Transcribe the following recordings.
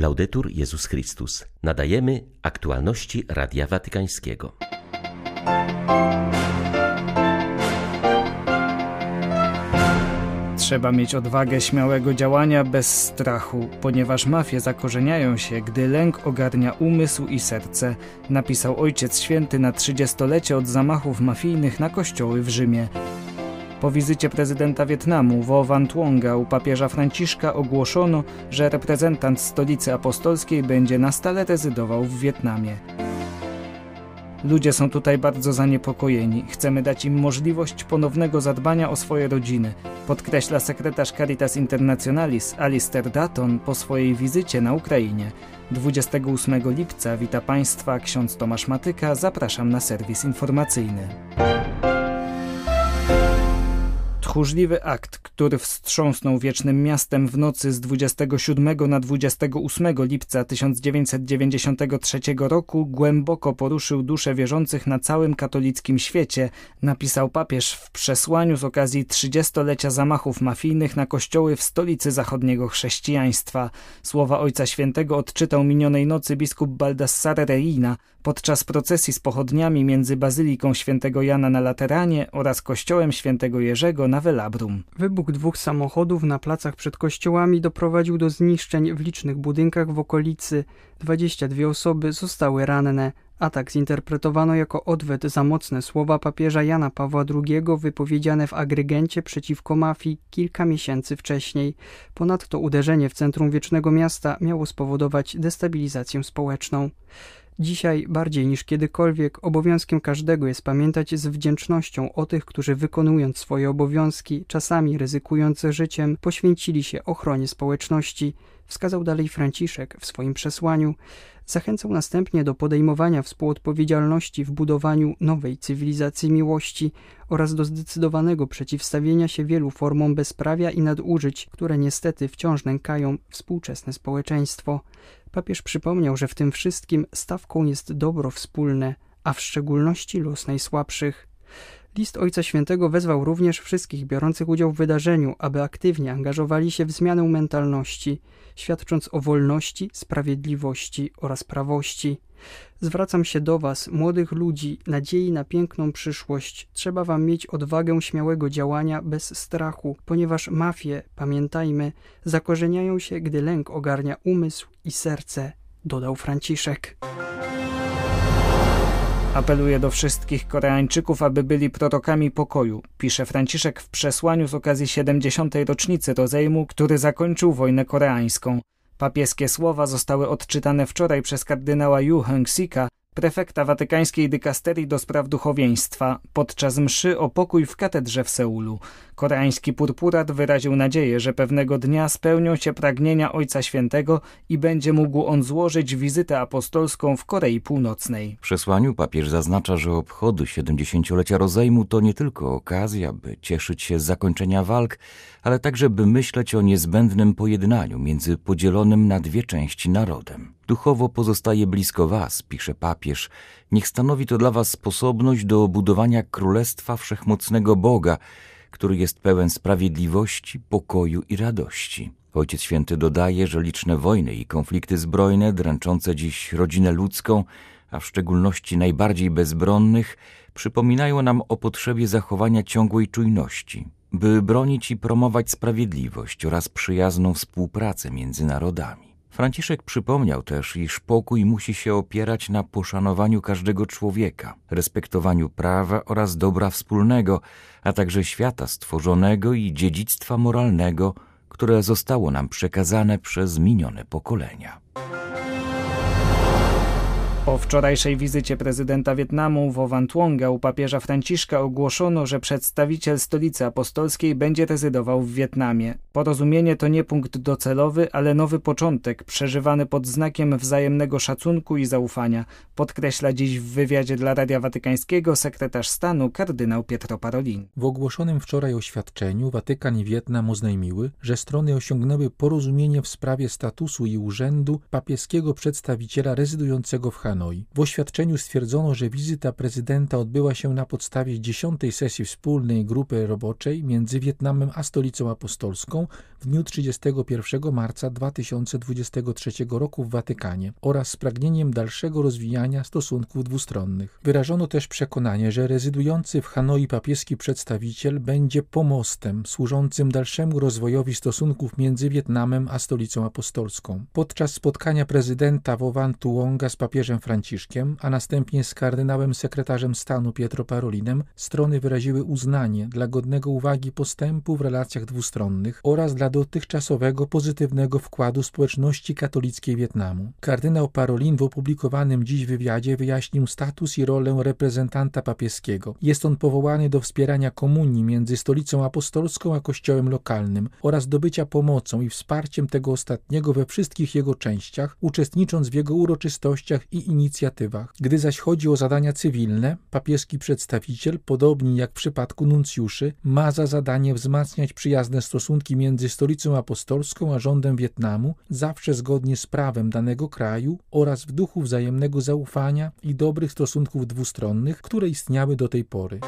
Laudetur Jezus Chrystus. Nadajemy aktualności Radia Watykańskiego. Trzeba mieć odwagę śmiałego działania bez strachu, ponieważ mafie zakorzeniają się, gdy lęk ogarnia umysł i serce, napisał Ojciec Święty na trzydziestolecie od zamachów mafijnych na kościoły w Rzymie. Po wizycie prezydenta Wietnamu Vo Van Tuonga u papieża Franciszka ogłoszono, że reprezentant stolicy apostolskiej będzie na stale rezydował w Wietnamie. Ludzie są tutaj bardzo zaniepokojeni. Chcemy dać im możliwość ponownego zadbania o swoje rodziny, podkreśla sekretarz Caritas Internationalis Alistair Dutton po swojej wizycie na Ukrainie. 28 lipca wita Państwa ksiądz Tomasz Matyka. Zapraszam na serwis informacyjny. Tchórzliwy akt, który wstrząsnął wiecznym miastem w nocy z 27 na 28 lipca 1993 roku, głęboko poruszył dusze wierzących na całym katolickim świecie, napisał papież w przesłaniu z okazji 30-lecia zamachów mafijnych na kościoły w stolicy zachodniego chrześcijaństwa. Słowa Ojca Świętego odczytał minionej nocy biskup Baldassare Reina podczas procesji z pochodniami między Bazyliką Świętego Jana na Lateranie oraz kościołem Świętego Jerzego na Velabrum. Wybuch dwóch samochodów na placach przed kościołami doprowadził do zniszczeń w licznych budynkach w okolicy. 22 osoby zostały ranne. Atak zinterpretowano jako odwet za mocne słowa papieża Jana Pawła II wypowiedziane w agrygencie przeciwko mafii kilka miesięcy wcześniej. Ponadto uderzenie w centrum wiecznego miasta miało spowodować destabilizację społeczną. Dzisiaj bardziej niż kiedykolwiek obowiązkiem każdego jest pamiętać z wdzięcznością o tych, którzy wykonując swoje obowiązki, czasami ryzykując życiem, poświęcili się ochronie społeczności, wskazał dalej Franciszek w swoim przesłaniu. Zachęcał następnie do podejmowania współodpowiedzialności w budowaniu nowej cywilizacji miłości oraz do zdecydowanego przeciwstawienia się wielu formom bezprawia i nadużyć, które niestety wciąż nękają współczesne społeczeństwo. Papież przypomniał, że w tym wszystkim stawką jest dobro wspólne, a w szczególności los najsłabszych. List Ojca Świętego wezwał również wszystkich biorących udział w wydarzeniu, aby aktywnie angażowali się w zmianę mentalności, świadcząc o wolności, sprawiedliwości oraz prawości. Zwracam się do Was, młodych ludzi, nadziei na piękną przyszłość. Trzeba Wam mieć odwagę śmiałego działania bez strachu, ponieważ mafie, pamiętajmy, zakorzeniają się, gdy lęk ogarnia umysł i serce, dodał Franciszek. Apeluje do wszystkich Koreańczyków, aby byli prorokami pokoju, pisze Franciszek w przesłaniu z okazji 70. rocznicy rozejmu, który zakończył wojnę koreańską. Papieskie słowa zostały odczytane wczoraj przez kardynała Yu Heng-sika, prefekta watykańskiej dykasterii do spraw duchowieństwa, podczas mszy o pokój w katedrze w Seulu. Koreański purpurat wyraził nadzieję, że pewnego dnia spełnią się pragnienia Ojca Świętego i będzie mógł on złożyć wizytę apostolską w Korei Północnej. W przesłaniu papież zaznacza, że obchody 70-lecia rozejmu to nie tylko okazja, by cieszyć się z zakończenia walk, ale także by myśleć o niezbędnym pojednaniu między podzielonym na dwie części narodem. Duchowo pozostaje blisko was, pisze papież. Niech stanowi to dla was sposobność do budowania królestwa wszechmocnego Boga, który jest pełen sprawiedliwości, pokoju i radości. Ojciec Święty dodaje, że liczne wojny i konflikty zbrojne dręczące dziś rodzinę ludzką, a w szczególności najbardziej bezbronnych, przypominają nam o potrzebie zachowania ciągłej czujności, by bronić i promować sprawiedliwość oraz przyjazną współpracę między narodami. Franciszek przypomniał też, iż pokój musi się opierać na poszanowaniu każdego człowieka, respektowaniu prawa oraz dobra wspólnego, a także świata stworzonego i dziedzictwa moralnego, które zostało nam przekazane przez minione pokolenia. Po wczorajszej wizycie prezydenta Wietnamu Vo Van Tuonga u papieża Franciszka ogłoszono, że przedstawiciel stolicy apostolskiej będzie rezydował w Wietnamie. Porozumienie to nie punkt docelowy, ale nowy początek, przeżywany pod znakiem wzajemnego szacunku i zaufania, podkreśla dziś w wywiadzie dla Radia Watykańskiego sekretarz stanu kardynał Pietro Parolin. W ogłoszonym wczoraj oświadczeniu Watykan i Wietnam oznajmiły, że strony osiągnęły porozumienie w sprawie statusu i urzędu papieskiego przedstawiciela rezydującego w Hanoi. W oświadczeniu stwierdzono, że wizyta prezydenta odbyła się na podstawie dziesiątej sesji wspólnej grupy roboczej między Wietnamem a Stolicą Apostolską w dniu 31 marca 2023 roku w Watykanie oraz z pragnieniem dalszego rozwijania stosunków dwustronnych. Wyrażono też przekonanie, że rezydujący w Hanoi papieski przedstawiciel będzie pomostem służącym dalszemu rozwojowi stosunków między Wietnamem a Stolicą Apostolską. Podczas spotkania prezydenta Wowan Tuonga z papieżem Franciszkiem, a następnie z kardynałem sekretarzem stanu Pietro Parolinem, strony wyraziły uznanie dla godnego uwagi postępu w relacjach dwustronnych oraz dla dotychczasowego pozytywnego wkładu społeczności katolickiej Wietnamu. Kardynał Parolin w opublikowanym dziś wywiadzie wyjaśnił status i rolę reprezentanta papieskiego. Jest on powołany do wspierania komunii między stolicą apostolską a kościołem lokalnym oraz do bycia pomocą i wsparciem tego ostatniego we wszystkich jego częściach, uczestnicząc w jego uroczystościach i inicjatywach. Gdy zaś chodzi o zadania cywilne, papieski przedstawiciel, podobnie jak w przypadku nuncjuszy, ma za zadanie wzmacniać przyjazne stosunki między stolicą apostolską a rządem Wietnamu, zawsze zgodnie z prawem danego kraju oraz w duchu wzajemnego zaufania i dobrych stosunków dwustronnych, które istniały do tej pory.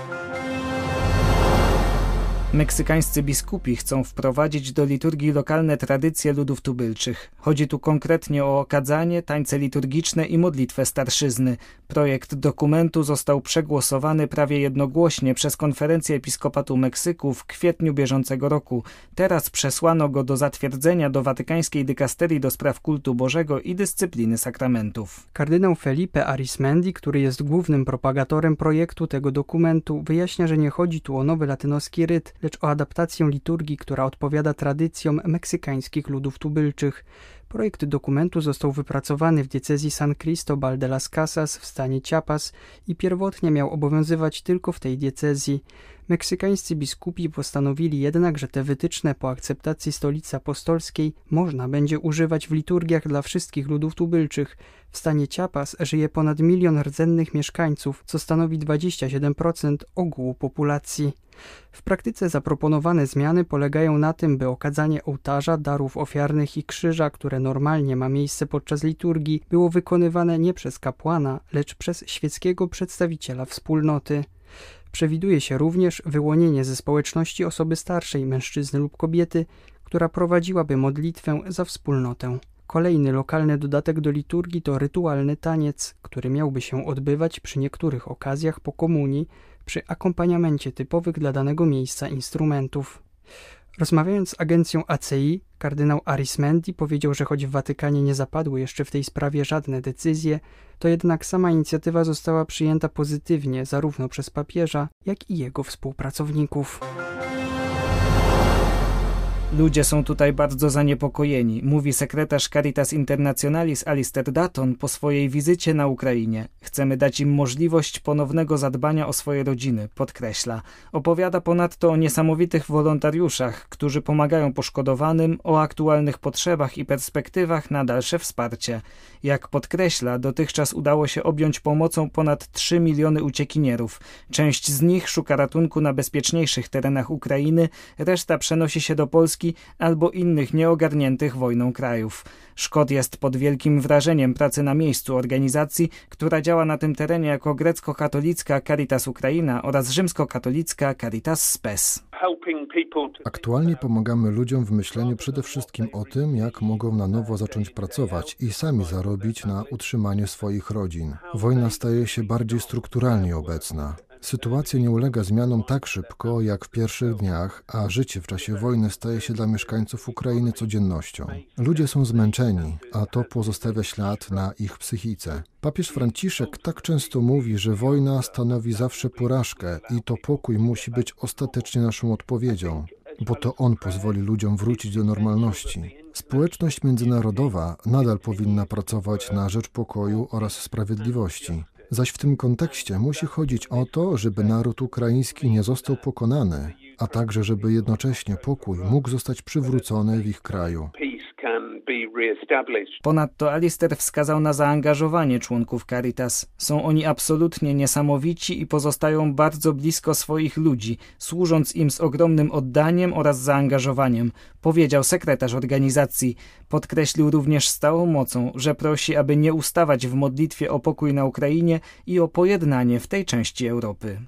Meksykańscy biskupi chcą wprowadzić do liturgii lokalne tradycje ludów tubylczych. Chodzi tu konkretnie o okadzanie, tańce liturgiczne i modlitwę starszyzny. Projekt dokumentu został przegłosowany prawie jednogłośnie przez Konferencję Episkopatu Meksyku w kwietniu bieżącego roku. Teraz przesłano go do zatwierdzenia do Watykańskiej Dykasterii do Spraw Kultu Bożego i Dyscypliny Sakramentów. Kardynał Felipe Arismendi, który jest głównym propagatorem projektu tego dokumentu, wyjaśnia, że nie chodzi tu o nowy latynoski ryt, lecz o adaptację liturgii, która odpowiada tradycjom meksykańskich ludów tubylczych. Projekt dokumentu został wypracowany w diecezji San Cristobal de las Casas w stanie Chiapas i pierwotnie miał obowiązywać tylko w tej diecezji. Meksykańscy biskupi postanowili jednak, że te wytyczne po akceptacji stolicy apostolskiej można będzie używać w liturgiach dla wszystkich ludów tubylczych. W stanie Chiapas żyje ponad milion rdzennych mieszkańców, co stanowi 27% ogółu populacji. W praktyce zaproponowane zmiany polegają na tym, by okadzanie ołtarza, darów ofiarnych i krzyża, które normalnie ma miejsce podczas liturgii, było wykonywane nie przez kapłana, lecz przez świeckiego przedstawiciela wspólnoty. Przewiduje się również wyłonienie ze społeczności osoby starszej, mężczyzny lub kobiety, która prowadziłaby modlitwę za wspólnotę. Kolejny lokalny dodatek do liturgii to rytualny taniec, który miałby się odbywać przy niektórych okazjach po komunii, przy akompaniamencie typowych dla danego miejsca instrumentów. Rozmawiając z agencją ACI, kardynał Arismendi powiedział, że choć w Watykanie nie zapadły jeszcze w tej sprawie żadne decyzje, to jednak sama inicjatywa została przyjęta pozytywnie zarówno przez papieża, jak i jego współpracowników. Ludzie są tutaj bardzo zaniepokojeni, mówi sekretarz Caritas Internationalis Alistair Dutton po swojej wizycie na Ukrainie. Chcemy dać im możliwość ponownego zadbania o swoje rodziny, podkreśla. Opowiada ponadto o niesamowitych wolontariuszach, którzy pomagają poszkodowanym, o aktualnych potrzebach i perspektywach na dalsze wsparcie. Jak podkreśla, dotychczas udało się objąć pomocą ponad 3 miliony uciekinierów. Część z nich szuka ratunku na bezpieczniejszych terenach Ukrainy, reszta przenosi się do Polski albo innych nieogarniętych wojną krajów. Szkot jest pod wielkim wrażeniem pracy na miejscu organizacji, która działa na tym terenie jako grecko-katolicka Caritas Ukraina oraz rzymskokatolicka Caritas Spes. Aktualnie pomagamy ludziom w myśleniu przede wszystkim o tym, jak mogą na nowo zacząć pracować i sami zarobić na utrzymanie swoich rodzin. Wojna staje się bardziej strukturalnie obecna. Sytuacja nie ulega zmianom tak szybko jak w pierwszych dniach, a życie w czasie wojny staje się dla mieszkańców Ukrainy codziennością. Ludzie są zmęczeni, a to pozostawia ślad na ich psychice. Papież Franciszek tak często mówi, że wojna stanowi zawsze porażkę i to pokój musi być ostatecznie naszą odpowiedzią, bo to on pozwoli ludziom wrócić do normalności. Społeczność międzynarodowa nadal powinna pracować na rzecz pokoju oraz sprawiedliwości. Zaś w tym kontekście musi chodzić o to, żeby naród ukraiński nie został pokonany, a także żeby jednocześnie pokój mógł zostać przywrócony w ich kraju. Ponadto Alister wskazał na zaangażowanie członków Caritas. Są oni absolutnie niesamowici i pozostają bardzo blisko swoich ludzi, służąc im z ogromnym oddaniem oraz zaangażowaniem, powiedział sekretarz organizacji. Podkreślił również z całą mocą, że prosi, aby nie ustawać w modlitwie o pokój na Ukrainie i o pojednanie w tej części Europy.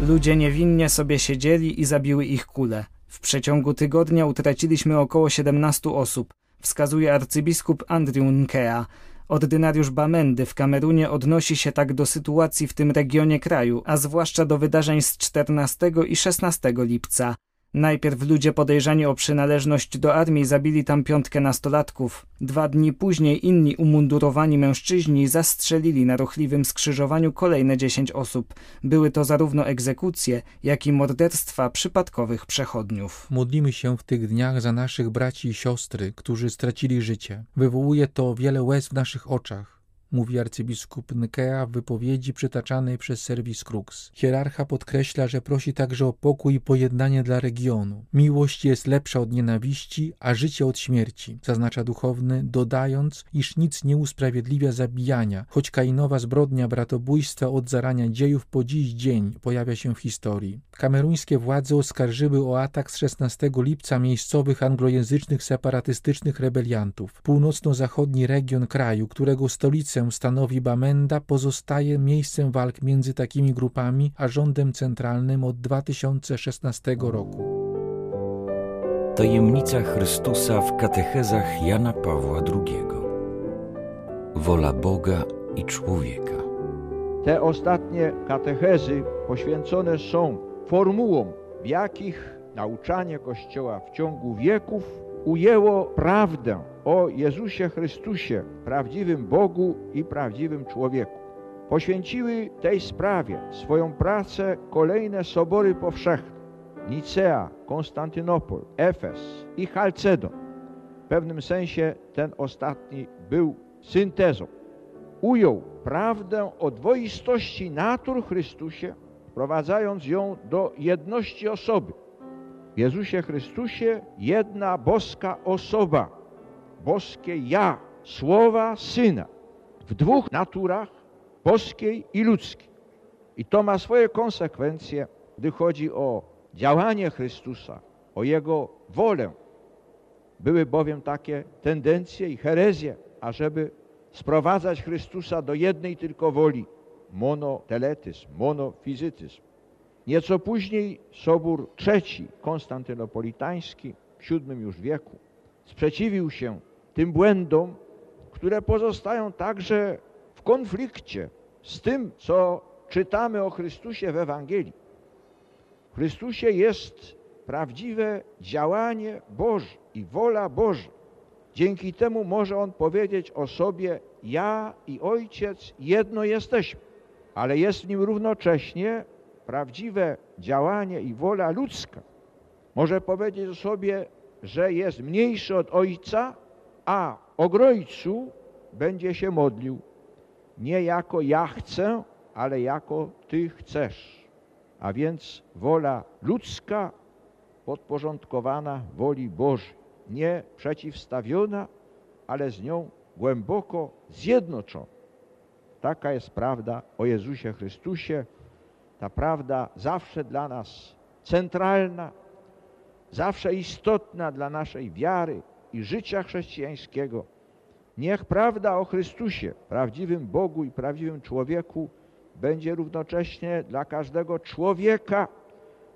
Ludzie niewinnie sobie siedzieli i zabiły ich kule. W przeciągu tygodnia utraciliśmy około 17 osób, wskazuje arcybiskup Andrew Nkea. Ordynariusz Bamendy w Kamerunie odnosi się tak do sytuacji w tym regionie kraju, a zwłaszcza do wydarzeń z 14 i 16 lipca. Najpierw ludzie podejrzani o przynależność do armii zabili tam piątkę nastolatków. Dwa dni później inni umundurowani mężczyźni zastrzelili na ruchliwym skrzyżowaniu kolejne dziesięć osób. Były to zarówno egzekucje, jak i morderstwa przypadkowych przechodniów. Modlimy się w tych dniach za naszych braci i siostry, którzy stracili życie. Wywołuje to wiele łez w naszych oczach mówi arcybiskup Nkea w wypowiedzi przytaczanej przez serwis Crux. Hierarcha podkreśla, że prosi także o pokój i pojednanie dla regionu. Miłość jest lepsza od nienawiści, a życie od śmierci, zaznacza duchowny, dodając, iż nic nie usprawiedliwia zabijania, choć kainowa zbrodnia bratobójstwa od zarania dziejów po dziś dzień pojawia się w historii. Kameruńskie władze oskarżyły o atak z 16 lipca miejscowych anglojęzycznych separatystycznych rebeliantów. Północno-zachodni region kraju, którego stanowi Bamenda, pozostaje miejscem walk między takimi grupami a rządem centralnym od 2016 roku. Tajemnica Chrystusa w katechezach Jana Pawła II. Wola Boga i człowieka. Te ostatnie katechezy poświęcone są formułom, w jakich nauczanie Kościoła w ciągu wieków ujęło prawdę o Jezusie Chrystusie, prawdziwym Bogu i prawdziwym człowieku. Poświęciły tej sprawie swoją pracę kolejne sobory powszechne. Nicea, Konstantynopol, Efes i Chalcedon. W pewnym sensie ten ostatni był syntezą. Ujął prawdę o dwoistości natur Chrystusie, wprowadzając ją do jedności osoby. W Jezusie Chrystusie jedna boska osoba, boskie ja, słowa Syna, w dwóch naturach, boskiej i ludzkiej. I to ma swoje konsekwencje, gdy chodzi o działanie Chrystusa, o Jego wolę. Były bowiem takie tendencje i herezje, ażeby sprowadzać Chrystusa do jednej tylko woli, monoteletyzm, monofizytyzm. Nieco później Sobór III konstantynopolitański w VII już wieku sprzeciwił się tym błędom, które pozostają także w konflikcie z tym, co czytamy o Chrystusie w Ewangelii. W Chrystusie jest prawdziwe działanie Boże i wola Boża. Dzięki temu może On powiedzieć o sobie: Ja i Ojciec jedno jesteśmy, ale jest w nim równocześnie prawdziwe działanie i wola ludzka. Może powiedzieć o sobie, że jest mniejszy od Ojca, a o Grojcu będzie się modlił nie jako ja chcę, ale jako Ty chcesz. A więc wola ludzka podporządkowana woli Bożej, nie przeciwstawiona, ale z nią głęboko zjednoczona. Taka jest prawda o Jezusie Chrystusie. Ta prawda zawsze dla nas centralna, zawsze istotna dla naszej wiary i życia chrześcijańskiego. Niech prawda o Chrystusie, prawdziwym Bogu i prawdziwym człowieku, będzie równocześnie dla każdego człowieka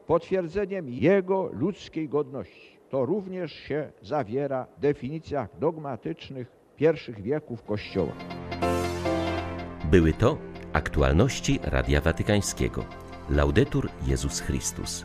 potwierdzeniem jego ludzkiej godności. To również się zawiera w definicjach dogmatycznych pierwszych wieków Kościoła. Były to aktualności Radia Watykańskiego. Laudetur Jezus Chrystus.